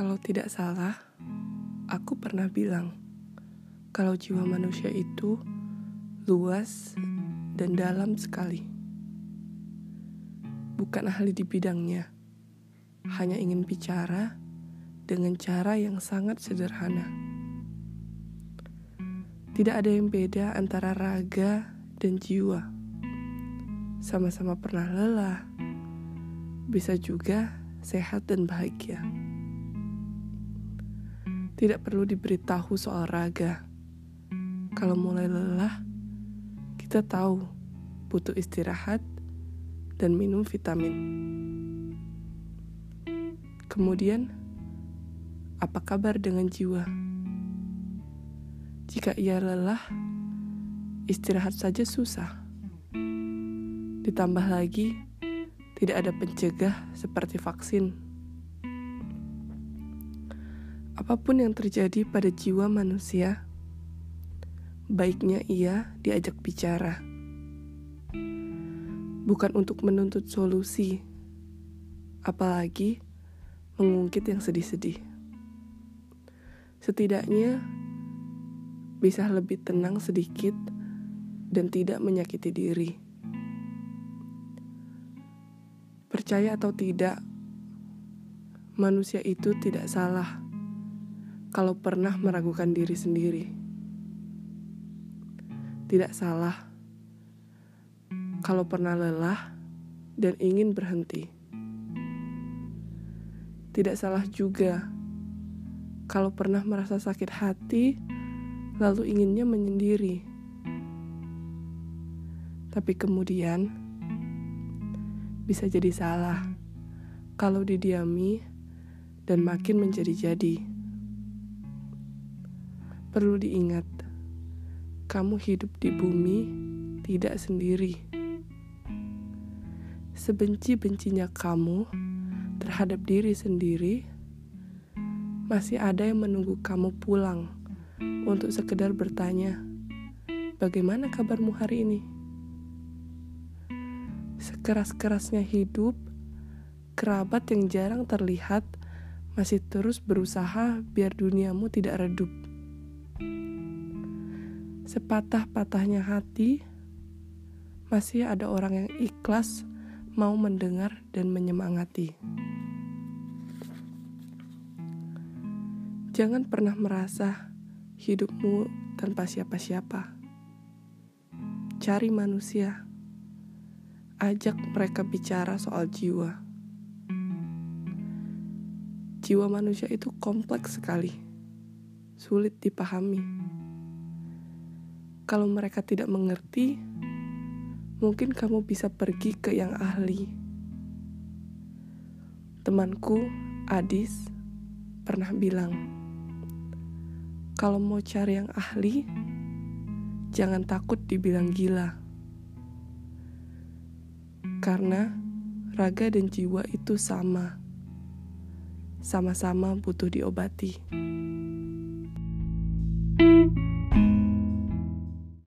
Tidak salah, aku pernah bilang kalau jiwa manusia itu luas dan dalam sekali. Bukan ahli di bidangnya, hanya ingin bicara dengan cara yang sangat sederhana. Tidak ada yang beda antara raga dan jiwa. Sama-sama pernah lelah, bisa juga sehat dan bahagia. Tidak perlu diberitahu soal raga. Kalau mulai lelah, kita tahu butuh istirahat dan minum vitamin. Kemudian, apa kabar dengan jiwa? Jika ia lelah, istirahat saja susah. Ditambah lagi, tidak ada pencegah seperti vaksin. Apa pun yang terjadi pada jiwa manusia, baiknya ia diajak bicara. Bukan untuk menuntut solusi, apalagi mengungkit yang sedih-sedih. Setidaknya bisa lebih tenang sedikit dan tidak menyakiti diri. Percaya atau tidak, manusia itu tidak salah kalau pernah meragukan diri sendiri. Tidak salah kalau pernah lelah dan ingin berhenti. Tidak salah juga kalau pernah merasa sakit hati lalu inginnya menyendiri. Tapi kemudian bisa jadi salah kalau didiami dan makin menjadi-jadi. Perlu diingat, kamu hidup di bumi tidak sendiri. Sebenci-bencinya kamu terhadap diri sendiri, masih ada yang menunggu kamu pulang untuk sekedar bertanya, "Bagaimana kabarmu hari ini?" Sekeras-kerasnya hidup, kerabat yang jarang terlihat masih terus berusaha biar duniamu tidak redup. Sepatah-patahnya hati, masih ada orang yang ikhlas mau mendengar dan menyemangati. Jangan pernah merasa hidupmu tanpa siapa-siapa. Cari manusia, ajak mereka bicara soal jiwa. Jiwa manusia itu kompleks sekali, sulit dipahami kalau mereka tidak mengerti, mungkin kamu bisa pergi ke yang ahli. Temanku, Adis, pernah bilang, kalau mau cari yang ahli, jangan takut dibilang gila. Karena raga dan jiwa itu sama. Sama-sama butuh diobati.